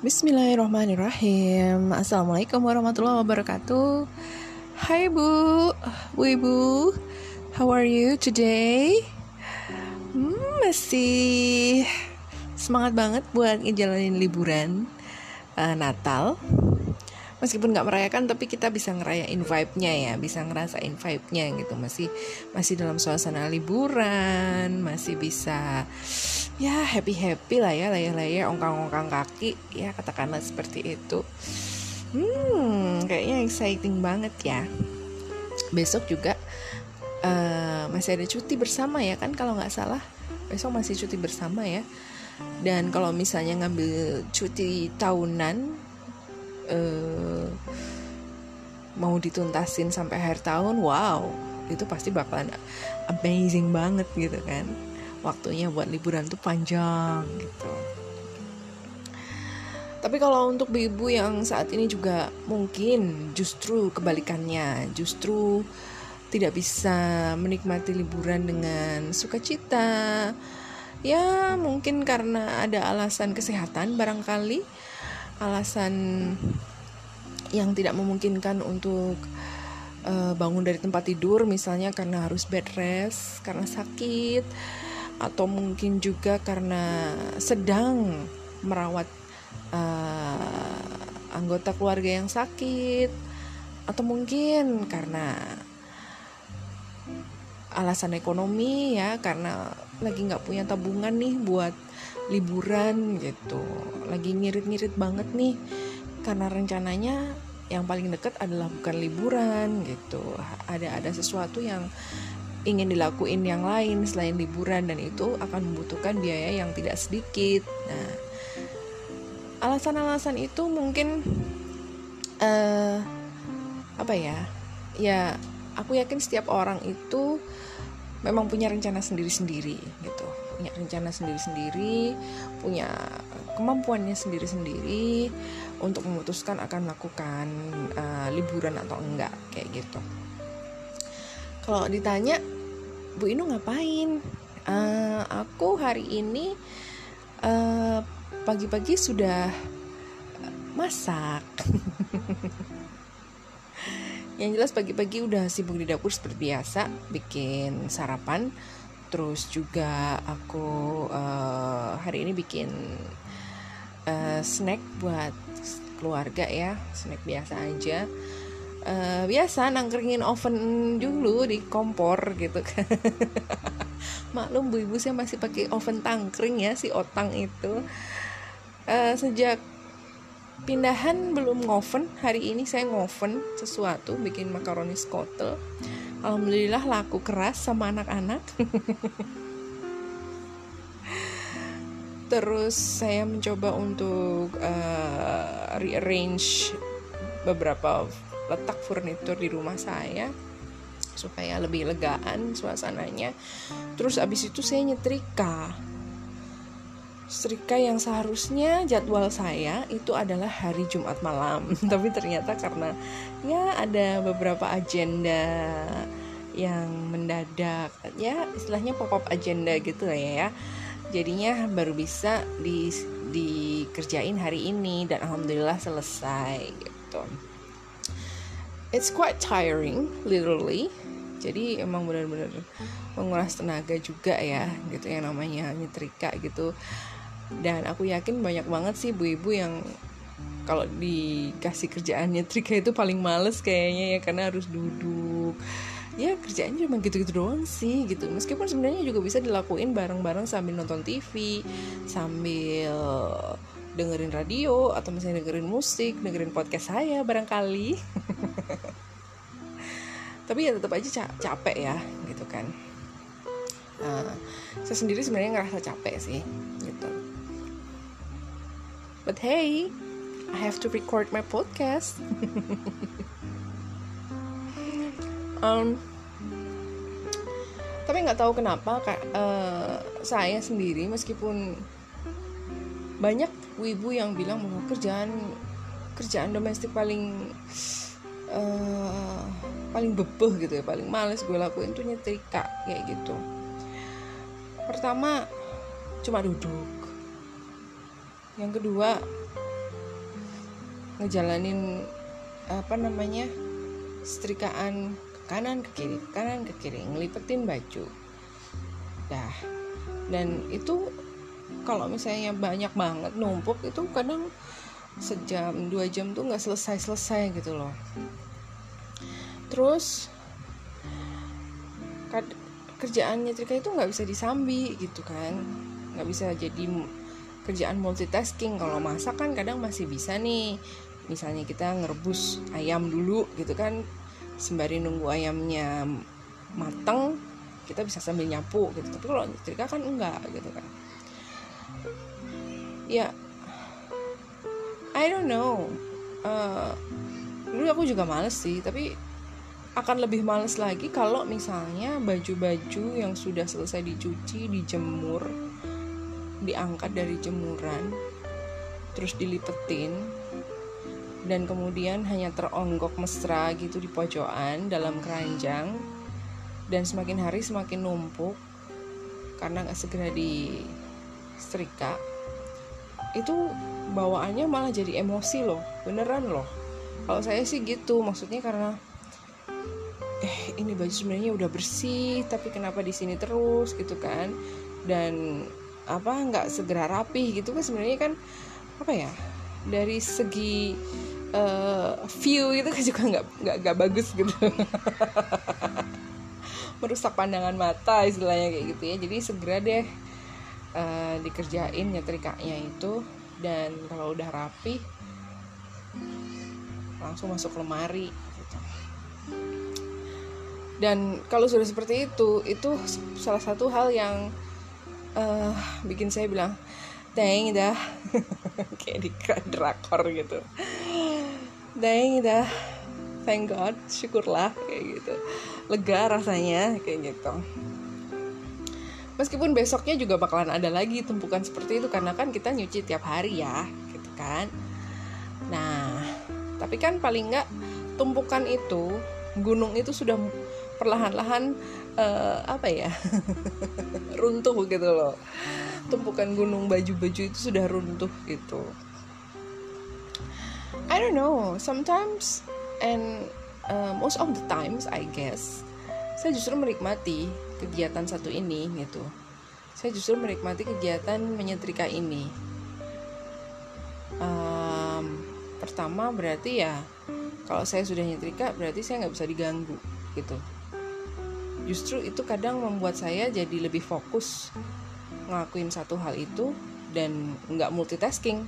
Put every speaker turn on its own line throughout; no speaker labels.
Bismillahirrahmanirrahim. Assalamualaikum warahmatullahi wabarakatuh. Hai Bu. Bu Ibu. How are you today? Hmm, masih semangat banget buat ngejalanin liburan uh, Natal meskipun nggak merayakan tapi kita bisa ngerayain vibe-nya ya bisa ngerasain vibe-nya gitu. Masih masih dalam suasana liburan masih bisa ya happy happy lah ya layar-layar ongkang-ongkang kaki ya katakanlah seperti itu. Hmm kayaknya exciting banget ya. Besok juga uh, masih ada cuti bersama ya kan kalau nggak salah. Besok masih cuti bersama ya. Dan kalau misalnya ngambil cuti tahunan uh, mau dituntasin sampai akhir tahun wow itu pasti bakalan amazing banget gitu kan. Waktunya buat liburan tuh panjang gitu. Tapi kalau untuk ibu yang saat ini juga mungkin justru kebalikannya justru tidak bisa menikmati liburan dengan sukacita ya mungkin karena ada alasan kesehatan barangkali alasan yang tidak memungkinkan untuk uh, bangun dari tempat tidur misalnya karena harus bed rest karena sakit atau mungkin juga karena sedang merawat uh, anggota keluarga yang sakit atau mungkin karena alasan ekonomi ya karena lagi nggak punya tabungan nih buat liburan gitu. Lagi ngirit-ngirit banget nih. Karena rencananya yang paling dekat adalah bukan liburan gitu. Ada ada sesuatu yang ingin dilakuin yang lain selain liburan dan itu akan membutuhkan biaya yang tidak sedikit. Nah alasan-alasan itu mungkin uh, apa ya? Ya aku yakin setiap orang itu memang punya rencana sendiri-sendiri gitu punya rencana sendiri-sendiri, punya kemampuannya sendiri-sendiri untuk memutuskan akan melakukan uh, liburan atau enggak kayak gitu. Kalau ditanya, Bu Inu ngapain? Uh, aku hari ini pagi pagi-pagi sudah masak. Yang jelas pagi-pagi udah sibuk di dapur seperti biasa, bikin sarapan terus juga aku uh, hari ini bikin uh, snack buat keluarga ya snack biasa aja. Uh, biasa nangkringin oven dulu di kompor gitu kan. Maklum bu ibu saya masih pakai oven tangkring ya si otang itu. Uh, sejak pindahan belum ngoven hari ini saya ngoven sesuatu bikin makaroni skotel alhamdulillah laku keras sama anak-anak. Terus saya mencoba untuk uh, rearrange beberapa letak furnitur di rumah saya supaya lebih legaan suasananya. Terus abis itu saya nyetrika setrika yang seharusnya jadwal saya itu adalah hari Jumat malam. Tapi ternyata karena ya ada beberapa agenda yang mendadak ya istilahnya pop up agenda gitu lah ya. Jadinya baru bisa di dikerjain hari ini dan alhamdulillah selesai gitu. It's quite tiring literally. Jadi emang benar-benar menguras tenaga juga ya gitu yang namanya nyetrika gitu dan aku yakin banyak banget sih ibu-ibu yang kalau dikasih kerjaannya trika itu paling males kayaknya ya karena harus duduk. Ya kerjaannya cuma gitu-gitu doang sih gitu. Meskipun sebenarnya juga bisa dilakuin bareng-bareng sambil nonton TV sambil dengerin radio atau misalnya dengerin musik dengerin podcast saya barangkali. Tapi ya tetap aja capek ya gitu kan. Nah, saya sendiri sebenarnya ngerasa capek sih gitu but hey I have to record my podcast. um, tapi nggak tahu kenapa kak uh, saya sendiri meskipun banyak ibu yang bilang bahwa kerjaan kerjaan domestik paling uh, paling bebeh gitu ya paling males gue lakuin tuh nyetrika kayak gitu pertama cuma duduk yang kedua ngejalanin apa namanya setrikaan ke kanan ke kiri ke kanan ke kiri ngelipetin baju. Dah. Dan itu kalau misalnya banyak banget numpuk itu kadang sejam dua jam tuh nggak selesai selesai gitu loh. Terus kerjaan nyetrika itu nggak bisa disambi gitu kan. Nggak bisa jadi kerjaan multitasking. Kalau masak kan kadang masih bisa nih. Misalnya kita ngerebus ayam dulu gitu kan. Sembari nunggu ayamnya mateng kita bisa sambil nyapu gitu. Tapi kalau nyetrika kan enggak gitu kan. Ya I don't know. Uh, dulu aku juga males sih tapi akan lebih males lagi kalau misalnya baju-baju yang sudah selesai dicuci dijemur diangkat dari jemuran terus dilipetin dan kemudian hanya teronggok mesra gitu di pojokan dalam keranjang. Dan semakin hari semakin numpuk karena nggak segera di setrika itu bawaannya malah jadi emosi loh beneran loh. Kalau saya sih gitu maksudnya karena eh ini baju sebenarnya udah bersih tapi kenapa di sini terus? gitu kan. Dan apa nggak segera rapi gitu kan sebenarnya kan apa ya dari segi uh, view itu kan juga nggak nggak nggak bagus gitu. Merusak pandangan mata istilahnya kayak gitu ya. Jadi segera deh uh, dikerjain nyetrikanya itu. Dan kalau udah rapi langsung masuk lemari gitu. dan kalau sudah seperti itu itu salah satu hal yang uh, bikin saya bilang dang dah. Kayak di drakor gitu. Dang dah. Thank god syukurlah kayak gitu. Lega rasanya kayak gitu. Meskipun besoknya juga bakalan ada lagi tumpukan seperti itu karena kan kita nyuci tiap hari ya gitu kan. Nah tapi kan paling nggak tumpukan itu gunung itu sudah perlahan-lahan uh, apa ya? Runtuh gitu loh. Tumpukan gunung baju-baju itu sudah runtuh gitu. I don't know. Sometimes and uh, most of the times I guess saya justru menikmati kegiatan satu ini gitu. Saya justru menikmati kegiatan menyetrika ini. Um, pertama berarti ya kalau saya sudah nyetrika berarti saya nggak bisa diganggu gitu justru itu kadang membuat saya jadi lebih fokus ngelakuin satu hal itu dan nggak multitasking.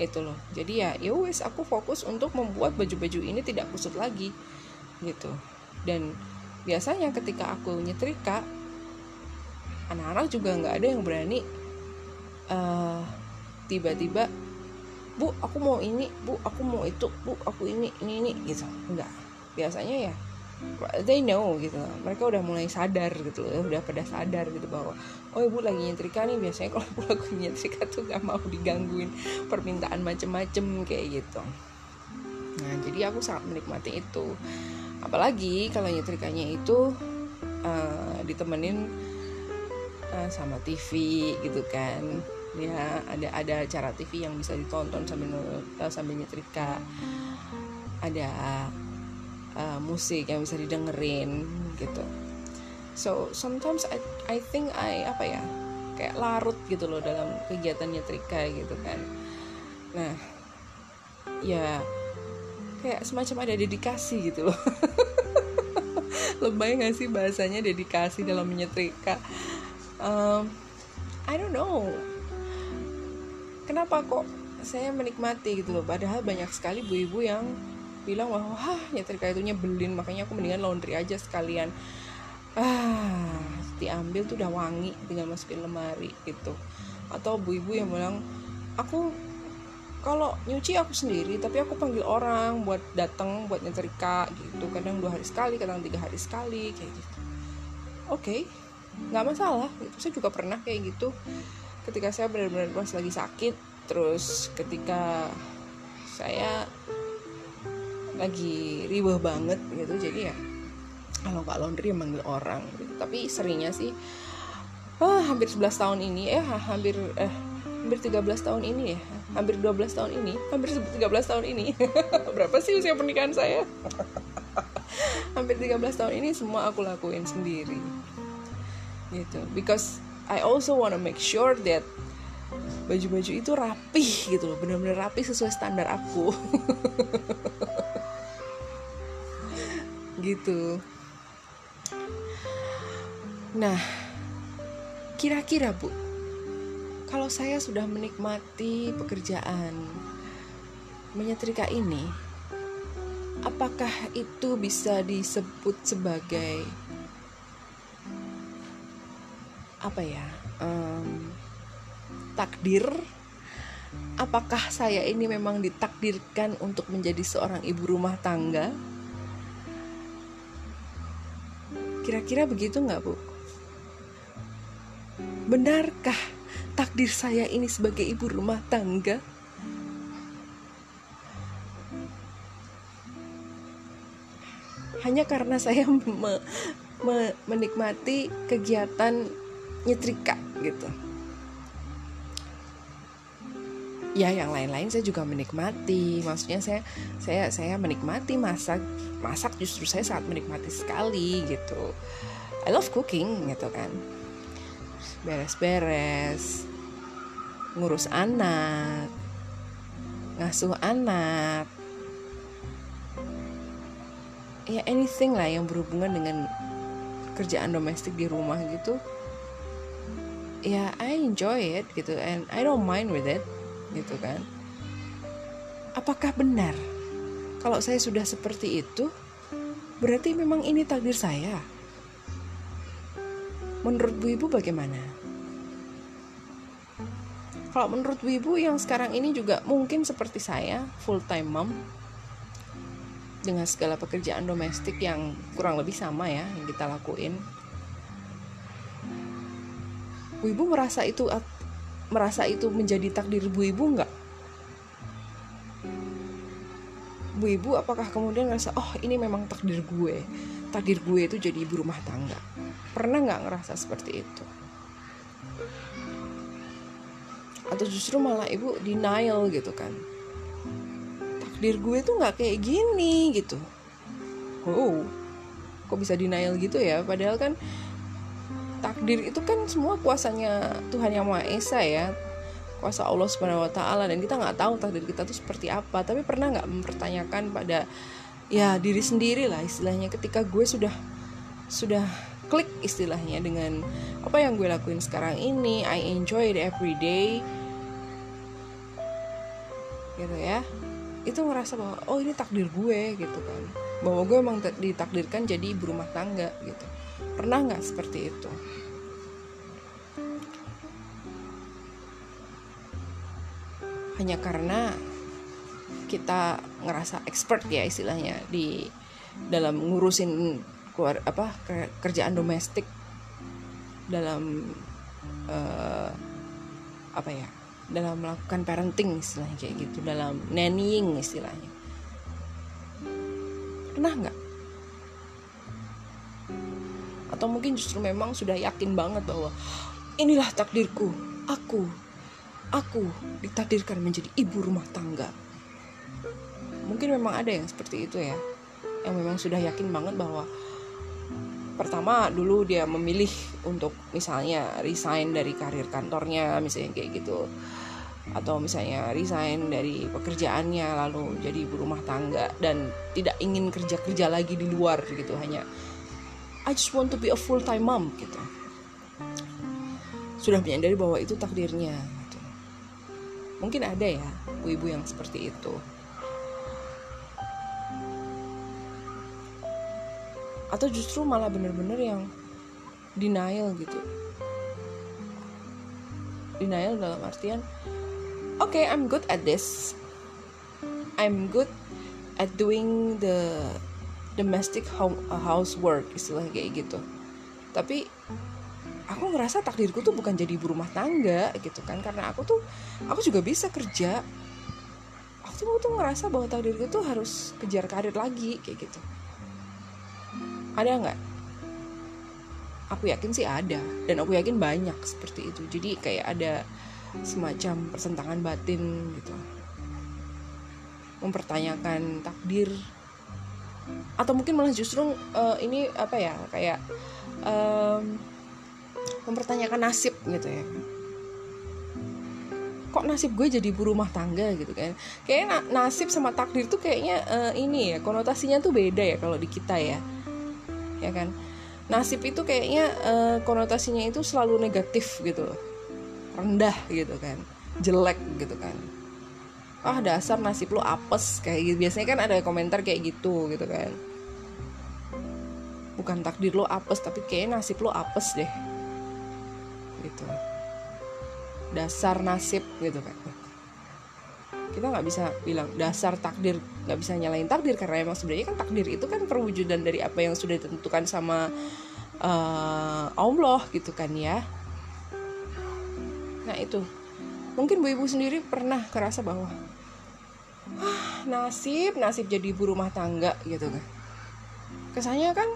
Itu loh. Jadi ya ya wes aku fokus untuk membuat baju-baju ini tidak kusut lagi gitu. Dan biasanya ketika aku nyetrika anak-anak juga nggak ada yang berani uh, tiba-tiba bu aku mau ini bu aku mau itu bu aku ini ini ini gitu. Enggak biasanya ya they know gitu mereka udah mulai sadar gitu udah pada sadar gitu bahwa oh ibu lagi nyetrika nih biasanya kalau ibu lagi nyetrika tuh gak mau digangguin permintaan macem-macem kayak gitu. Nah jadi aku sangat menikmati itu. Apalagi kalau nyetrikanya itu uh, ditemenin uh, sama TV gitu kan. Ya ada ada acara TV yang bisa ditonton sambil uh, sambil nyetrika. Ada uh, musik yang bisa didengerin gitu. So sometimes I I think I apa ya kayak larut gitu loh dalam kegiatan nyetrika gitu kan. Nah ya kayak semacam ada dedikasi gitu loh. Lebay gak sih bahasanya dedikasi dalam menyetrika um, I don't know. Kenapa kok saya menikmati gitu loh? Padahal banyak sekali ibu-ibu yang bilang bahwa wah nyetrika itu nyebelin. Makanya aku mendingan laundry aja sekalian. Ah diambil tuh udah wangi tinggal masukin lemari gitu. Atau ibu-ibu yang bilang aku kalau nyuci aku sendiri tapi aku panggil orang buat datang buat nyetrika gitu. Kadang dua hari sekali kadang tiga hari sekali kayak gitu. Oke okay, nggak masalah. Gitu saya juga pernah kayak gitu. Ketika saya benar-benar pas lagi sakit terus ketika saya lagi riweh banget gitu. Jadi ya kalau nggak laundry manggil orang gitu. tapi seringnya sih ah, hampir 11 tahun ini eh hampir eh hampir 13 tahun ini ya. Hampir 12 tahun ini hampir 13 tahun ini. Berapa sih usia pernikahan saya? Hampir 13 tahun ini semua aku lakuin sendiri. Gitu. Because I also wanna make sure that baju-baju itu rapih gitu loh. Benar-benar rapi sesuai standar aku gitu nah kira-kira bu kalau saya sudah menikmati pekerjaan menyetrika ini, apakah itu bisa disebut sebagai apa ya um, takdir? Apakah saya ini memang ditakdirkan untuk menjadi seorang ibu rumah tangga? Kira-kira begitu nggak bu? Benarkah takdir saya ini sebagai ibu rumah tangga? Hanya karena saya me, me, menikmati kegiatan nyetrika gitu. Ya, yang lain-lain saya juga menikmati. Maksudnya saya saya saya menikmati masak. Masak justru saya sangat menikmati sekali gitu. I love cooking gitu kan beres-beres ngurus anak, ngasuh anak, ya anything lah yang berhubungan dengan kerjaan domestik di rumah gitu ya I enjoy it gitu and I don't mind with it gitu kan. Apakah benar kalau saya sudah seperti itu berarti memang ini takdir saya? Menurut Bu Ibu bagaimana? Kalau menurut Wibu yang sekarang ini juga mungkin seperti saya, full time mom dengan segala pekerjaan domestik yang kurang lebih sama ya yang kita lakuin. Wibu merasa itu merasa itu menjadi takdir Bu Ibu nggak? Bu Ibu apakah kemudian ngerasa oh ini memang takdir gue. Takdir gue itu jadi ibu rumah tangga. Pernah nggak ngerasa seperti itu? Atau justru malah ibu denial gitu kan? Takdir gue tuh nggak kayak gini gitu. Oh kok bisa denial gitu ya? Padahal kan takdir itu kan semua kuasanya Tuhan yang Maha Esa ya. Kuasa Allah Subhanahu Wa Taala. Dan kita nggak tahu takdir kita tuh seperti apa. Tapi pernah nggak mempertanyakan pada ya diri sendiri lah istilahnya. Ketika gue sudah sudah klik istilahnya dengan apa yang gue lakuin sekarang ini I enjoy it every day. Gitu ya. Itu ngerasa bahwa oh ini takdir gue gitu kan. Bahwa gue emang ditakdirkan jadi ibu rumah tangga gitu pernah nggak seperti itu? Hanya karena kita ngerasa expert ya istilahnya di dalam ngurusin keluar apa kerjaan domestik dalam uh, apa ya dalam melakukan parenting istilahnya kayak gitu dalam nannying istilahnya. Pernah nggak atau mungkin justru memang sudah yakin banget bahwa inilah takdirku aku aku ditakdirkan menjadi ibu rumah tangga. Mungkin memang ada yang seperti itu ya yang memang sudah yakin banget bahwa pertama dulu dia memilih untuk misalnya resign dari karir kantornya misalnya kayak gitu atau misalnya resign dari pekerjaannya lalu jadi ibu rumah tangga dan tidak ingin kerja-kerja lagi di luar gitu hanya I just want to be a full time mom gitu. Sudah menyadari bahwa itu takdirnya gitu. mungkin ada ya ibu-ibu yang seperti itu. Atau justru malah bener-bener yang denial gitu. Denial dalam artian okay I'm good at this. I'm good at doing the domestic home uh, housework istilah kayak gitu. Tapi aku ngerasa takdirku tuh bukan jadi ibu rumah tangga gitu kan. Karena aku tuh aku juga bisa kerja. Aku tuh, aku tuh ngerasa bahwa takdirku tuh harus kejar karir lagi kayak gitu. Ada nggak? Aku yakin sih ada. Dan aku yakin banyak seperti itu. Jadi kayak ada semacam pertentangan batin gitu. Mempertanyakan takdir atau mungkin malah justru uh, ini apa ya kayak um, mempertanyakan nasib gitu ya. Kok nasib gue jadi ibu rumah tangga gitu kan? Kayaknya nasib sama takdir tuh kayaknya uh, ini ya konotasinya tuh beda ya kalau di kita ya. Ya kan? Nasib itu kayaknya uh, konotasinya itu selalu negatif gitu rendah gitu kan? Jelek gitu kan ah dasar nasib lo apes kayak gitu. Biasanya kan ada komentar kayak gitu gitu kan. Bukan takdir lo apes tapi kayaknya nasib lo apes deh. Gitu. Dasar nasib gitu kan. Kita nggak bisa bilang dasar takdir nggak bisa nyalain takdir karena emang sebenarnya kan takdir itu kan perwujudan dari apa yang sudah ditentukan sama uh, Allah gitu kan ya. Nah itu mungkin bu ibu sendiri pernah kerasa bahwa ah, nasib nasib jadi ibu rumah tangga gitu kan. Kesannya kan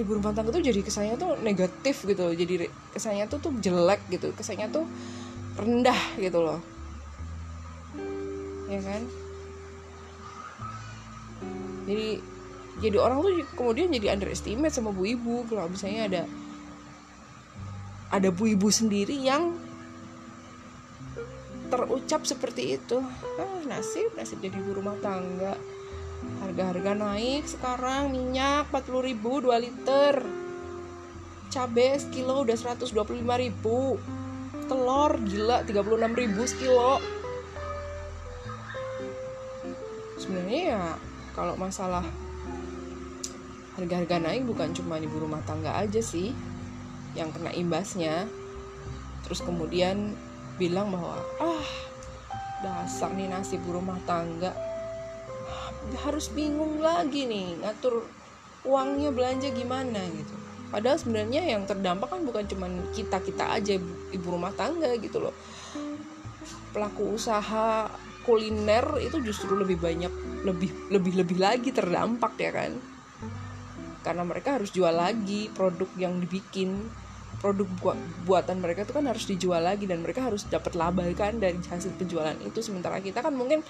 ibu rumah tangga tuh jadi kesannya tuh negatif gitu loh jadi kesannya tuh tuh jelek gitu kesannya tuh rendah gitu loh. Ya kan? Jadi jadi orang tuh kemudian jadi underestimate sama bu ibu kalau misalnya ada ada bu ibu sendiri yang terucap seperti itu. Ah, nasib nasib jadi ibu rumah tangga. Harga-harga naik sekarang minyak 40 ribu 2 liter. Cabai sekilo udah 125 ribu. Telur gila 36 ribu sekilo. Sebenarnya ya kalau masalah harga-harga naik bukan cuma ibu rumah tangga aja sih yang kena imbasnya. Terus kemudian bilang bahwa ah dasar nih nasib rumah tangga. Harus bingung lagi nih ngatur uangnya belanja gimana gitu. Padahal sebenarnya yang terdampak kan bukan cuma kita kita aja ibu rumah tangga gitu loh. Pelaku usaha kuliner itu justru lebih banyak lebih lebih lebih lagi terdampak ya kan. Karena mereka harus jual lagi produk yang dibikin produk buatan mereka itu kan harus dijual lagi dan mereka harus dapat laba kan dari hasil penjualan itu. Sementara kita kan mungkin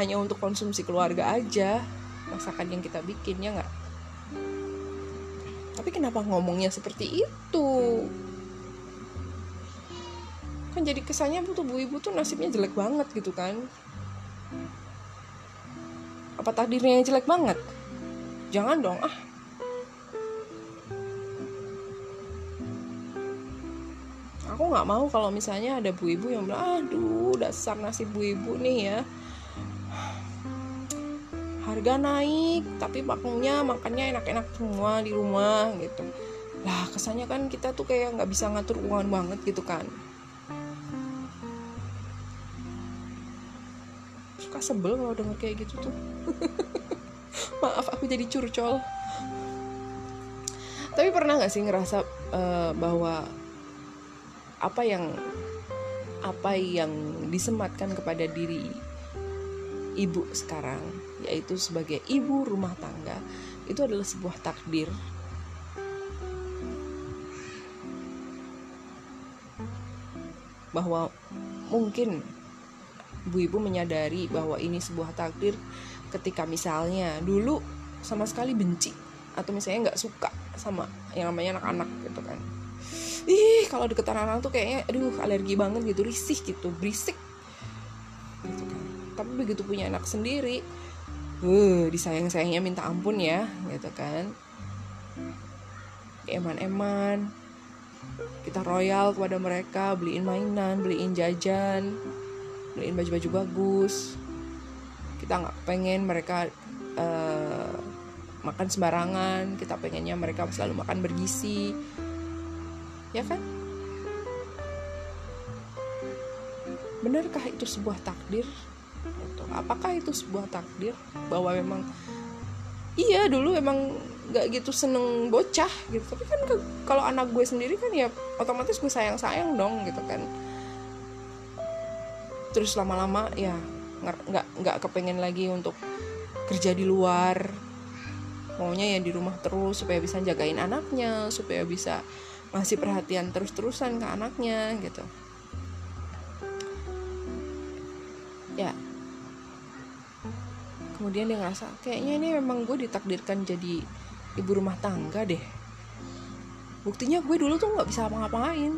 hanya untuk konsumsi keluarga aja masakan yang kita bikin ya nggak? Tapi kenapa ngomongnya seperti itu? Kan jadi kesannya tuh bu ibu tuh nasibnya jelek banget gitu kan. Apa takdirnya jelek banget? Jangan dong ah aku nggak mau kalau misalnya ada bu ibu yang bilang aduh dasar nasi bu ibu nih ya. Harga naik tapi makannya makannya enak-enak semua di rumah gitu. Lah kesannya kan kita tuh kayak nggak bisa ngatur uang banget gitu kan. Suka sebel kalau denger kayak gitu tuh. Maaf aku jadi curcol. Tapi pernah nggak sih ngerasa uh, bahwa apa yang apa yang disematkan kepada diri ibu sekarang yaitu sebagai ibu rumah tangga itu adalah sebuah takdir. Bahwa mungkin ibu-ibu menyadari bahwa ini sebuah takdir ketika misalnya dulu sama sekali benci atau misalnya nggak suka sama yang namanya anak-anak gitu kan ih kalau deket anak-anak tuh kayaknya aduh alergi banget gitu risih gitu berisik. Gitu kan. Tapi begitu punya anak sendiri uh disayang-sayangnya minta ampun ya gitu kan. Eman-eman kita royal kepada mereka beliin mainan beliin jajan beliin baju-baju bagus. Kita nggak pengen mereka uh, makan sembarangan kita pengennya mereka selalu makan bergizi ya kan benarkah itu sebuah takdir? Gitu. apakah itu sebuah takdir bahwa memang iya dulu emang gak gitu seneng bocah gitu. Tapi kan kalau anak gue sendiri kan ya otomatis gue sayang sayang dong gitu kan. Terus lama-lama ya nggak nggak kepengen lagi untuk kerja di luar. Maunya ya di rumah terus supaya bisa jagain anaknya supaya bisa masih perhatian terus-terusan ke anaknya gitu. Ya. Kemudian dia ngerasa kayaknya ini memang gue ditakdirkan jadi ibu rumah tangga deh. Buktinya gue dulu tuh nggak bisa ngapa-ngapain.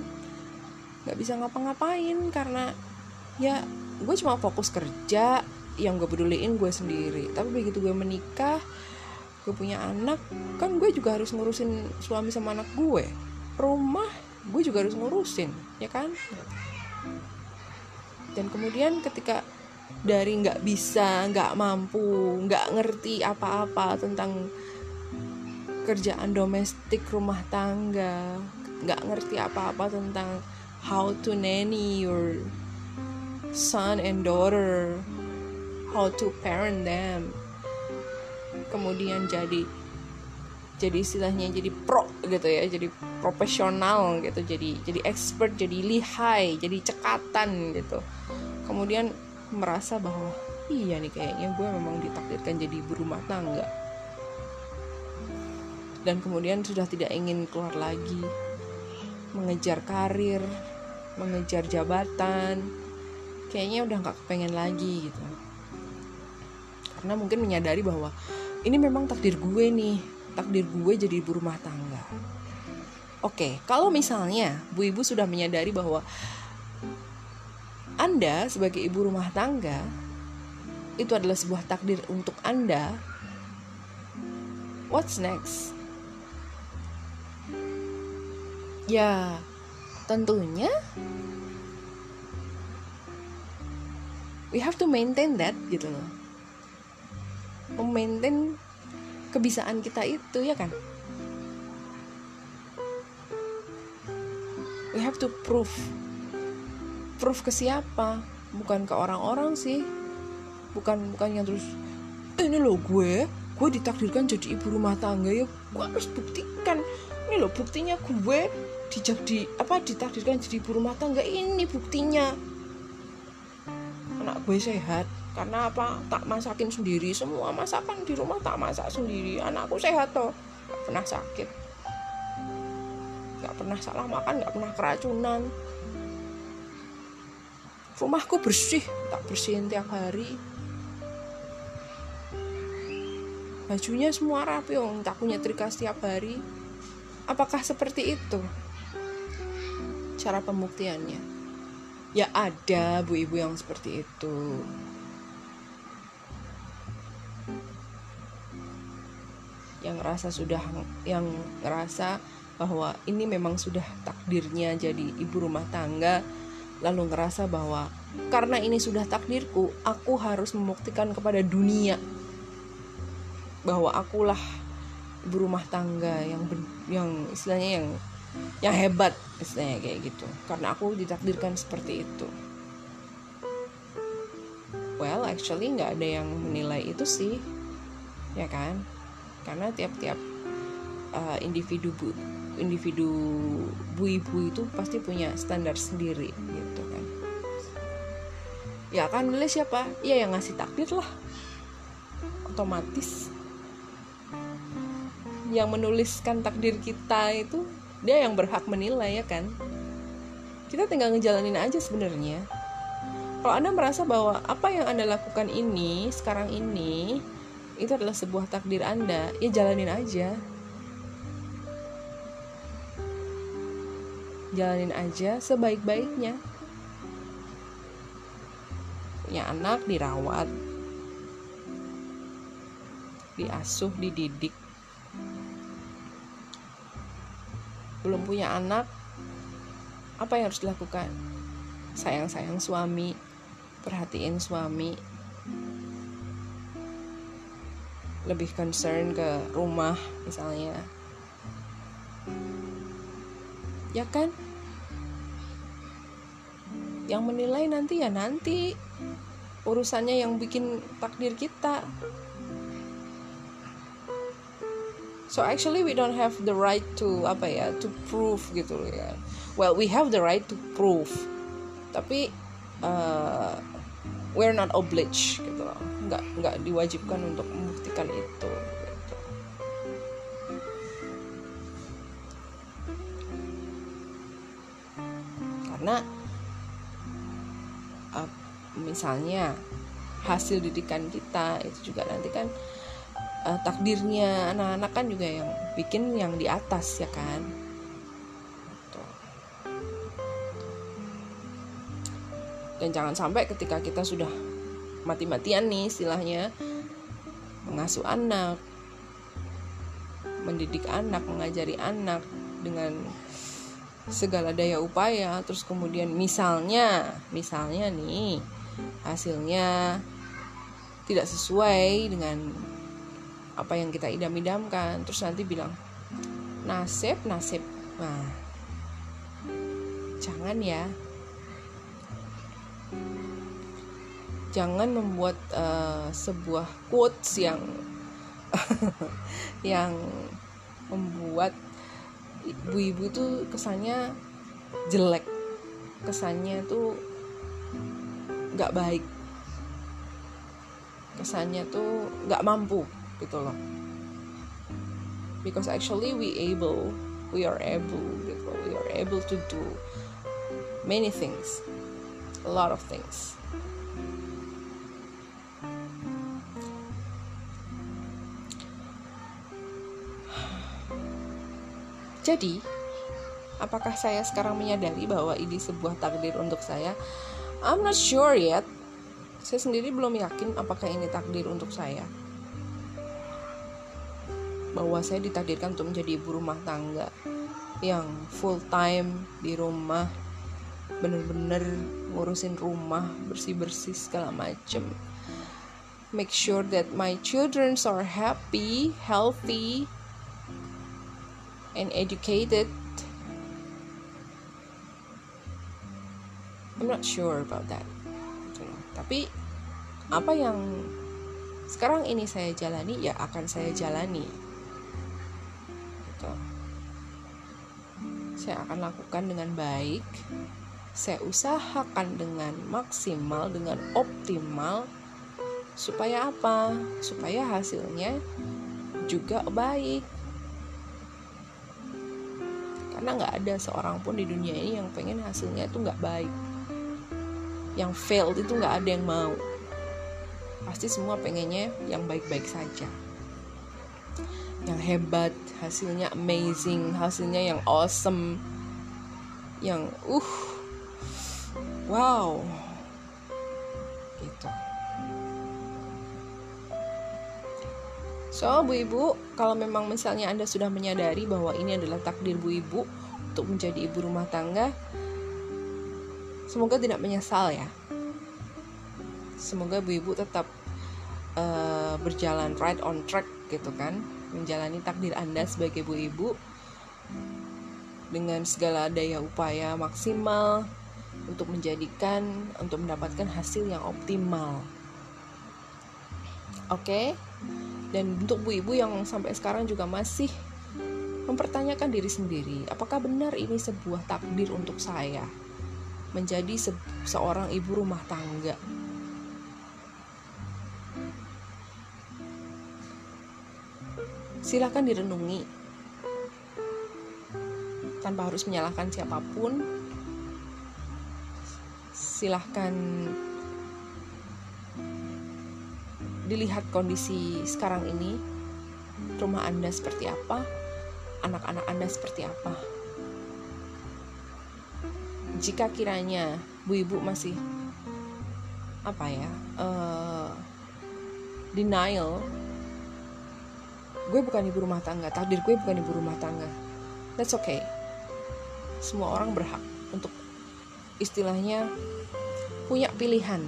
Nggak bisa ngapa-ngapain karena ya gue cuma fokus kerja yang gue peduliin gue sendiri. Tapi begitu gue menikah gue punya anak kan gue juga harus ngurusin suami sama anak gue rumah gue juga harus ngurusin ya kan? Dan kemudian ketika dari nggak bisa nggak mampu nggak ngerti apa-apa tentang kerjaan domestik rumah tangga nggak ngerti apa-apa tentang how to nanny your son and daughter how to parent them kemudian jadi jadi istilahnya jadi pro gitu ya jadi profesional gitu jadi jadi expert jadi lihai jadi cekatan gitu. Kemudian merasa bahwa iya nih kayaknya gue memang ditakdirkan jadi ibu rumah tangga. Dan kemudian sudah tidak ingin keluar lagi. Mengejar karir mengejar jabatan kayaknya udah nggak kepengen lagi gitu. Karena mungkin menyadari bahwa ini memang takdir gue nih takdir gue jadi ibu rumah tangga. Oke kalau misalnya bu ibu sudah menyadari bahwa anda sebagai ibu rumah tangga itu adalah sebuah takdir untuk anda what's next? Ya tentunya we have to maintain that gitu loh. Memaintain kebisaan kita itu ya kan? We have to prove proof ke siapa? Bukan ke orang-orang sih. Bukan bukan yang terus eh, ini loh gue gue ditakdirkan jadi ibu rumah tangga ya. Gue harus buktikan ini loh buktinya gue dijak di apa ditakdirkan jadi ibu rumah tangga. Ini buktinya. Anak gue sehat karena apa? Tak masakin sendiri. Semua masakan di rumah tak masak sendiri. Anakku sehat toh. Gak pernah sakit. Gak pernah salah makan gak pernah keracunan. Rumahku bersih. Tak bersihin tiap hari. Bajunya semua rapi om. Tak punya trika setiap hari. Apakah seperti itu? Cara pembuktiannya. Ya ada bu ibu yang seperti itu ngerasa sudah yang ngerasa bahwa ini memang sudah takdirnya jadi ibu rumah tangga lalu ngerasa bahwa karena ini sudah takdirku aku harus membuktikan kepada dunia bahwa akulah ibu rumah tangga yang yang istilahnya yang yang hebat istilahnya kayak gitu. Karena aku ditakdirkan seperti itu. Well actually nggak ada yang menilai itu sih ya kan karena tiap-tiap uh, individu bu individu bu-ibu itu pasti punya standar sendiri gitu kan. Ya kan nilai siapa? Ya yang ngasih takdir lah. Otomatis. Yang menuliskan takdir kita itu dia yang berhak menilai ya kan? Kita tinggal ngejalanin aja sebenarnya. Kalau anda merasa bahwa apa yang anda lakukan ini sekarang ini itu adalah sebuah takdir Anda, ya jalanin aja. Jalanin aja sebaik-baiknya. Punya anak dirawat, diasuh, dididik. Belum punya anak, apa yang harus dilakukan? Sayang-sayang suami, perhatiin suami, lebih concern ke rumah misalnya. Ya kan? Yang menilai nanti ya nanti. Urusannya yang bikin takdir kita. So actually we don't have the right to apa ya to prove gitu ya. Well we have the right to prove. Tapi uh, we're not obliged nggak nggak diwajibkan untuk membuktikan itu gitu. karena uh, misalnya hasil didikan kita itu juga nanti kan uh, takdirnya anak-anak kan juga yang bikin yang di atas ya kan dan jangan sampai ketika kita sudah mati-matian nih istilahnya. Mengasuh anak. Mendidik anak mengajari anak dengan segala daya upaya. Terus kemudian misalnya misalnya nih hasilnya tidak sesuai dengan apa yang kita idam-idamkan. Terus nanti bilang nasib nasib. Nah jangan ya jangan membuat uh, sebuah quotes yang yang membuat ibu-ibu tuh kesannya jelek. Kesannya tuh nggak baik. Kesannya tuh nggak mampu gitu loh. Because actually we able we are able gitu. We are able to do many things a lot of things Jadi, apakah saya sekarang menyadari bahwa ini sebuah takdir untuk saya? I'm not sure yet. Saya sendiri belum yakin apakah ini takdir untuk saya. Bahwa saya ditakdirkan untuk menjadi ibu rumah tangga yang full time di rumah, bener-bener ngurusin rumah, bersih-bersih segala macem. Make sure that my children are happy, healthy, and educated. I'm not sure about that. Tapi apa yang sekarang ini saya jalani ya akan saya jalani. Gitu. Saya akan lakukan dengan baik. Saya usahakan dengan maksimal, dengan optimal supaya apa? Supaya hasilnya juga baik karena nggak ada seorang pun di dunia ini yang pengen hasilnya itu nggak baik. Yang failed itu nggak ada yang mau. Pasti semua pengennya yang baik-baik saja. Yang hebat hasilnya amazing hasilnya yang awesome. Yang uh wow. Gitu So, Bu Ibu, kalau memang misalnya Anda sudah menyadari bahwa ini adalah takdir Bu Ibu untuk menjadi ibu rumah tangga, semoga tidak menyesal ya. Semoga Bu Ibu tetap uh, berjalan right on track gitu kan, menjalani takdir Anda sebagai Bu Ibu dengan segala daya upaya maksimal untuk menjadikan untuk mendapatkan hasil yang optimal. Oke. Okay? Dan untuk bu-ibu yang sampai sekarang juga masih mempertanyakan diri sendiri apakah benar ini sebuah takdir untuk saya menjadi se seorang ibu rumah tangga? Silahkan direnungi. Tanpa harus menyalahkan siapa pun silahkan dilihat kondisi sekarang ini rumah Anda seperti apa, anak-anak Anda seperti apa. Jika kiranya bu ibu masih apa ya uh, denial, gue bukan ibu rumah tangga, takdir gue bukan ibu rumah tangga, that's okay. Semua orang berhak untuk istilahnya punya pilihan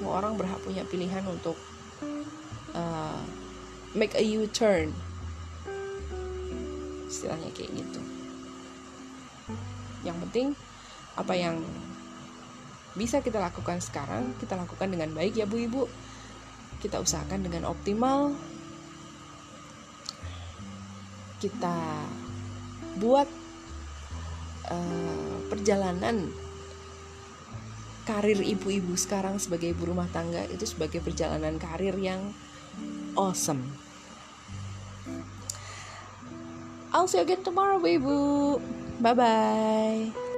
semua orang berhak punya pilihan untuk uh, make a U-turn. Istilahnya kayak gitu. Yang penting apa yang bisa kita lakukan sekarang kita lakukan dengan baik ya bu ibu. Kita usahakan dengan optimal. Kita buat uh, perjalanan karir ibu-ibu sekarang sebagai ibu rumah tangga itu sebagai perjalanan karir yang awesome. I'll see you again tomorrow, ibu. Bye bye.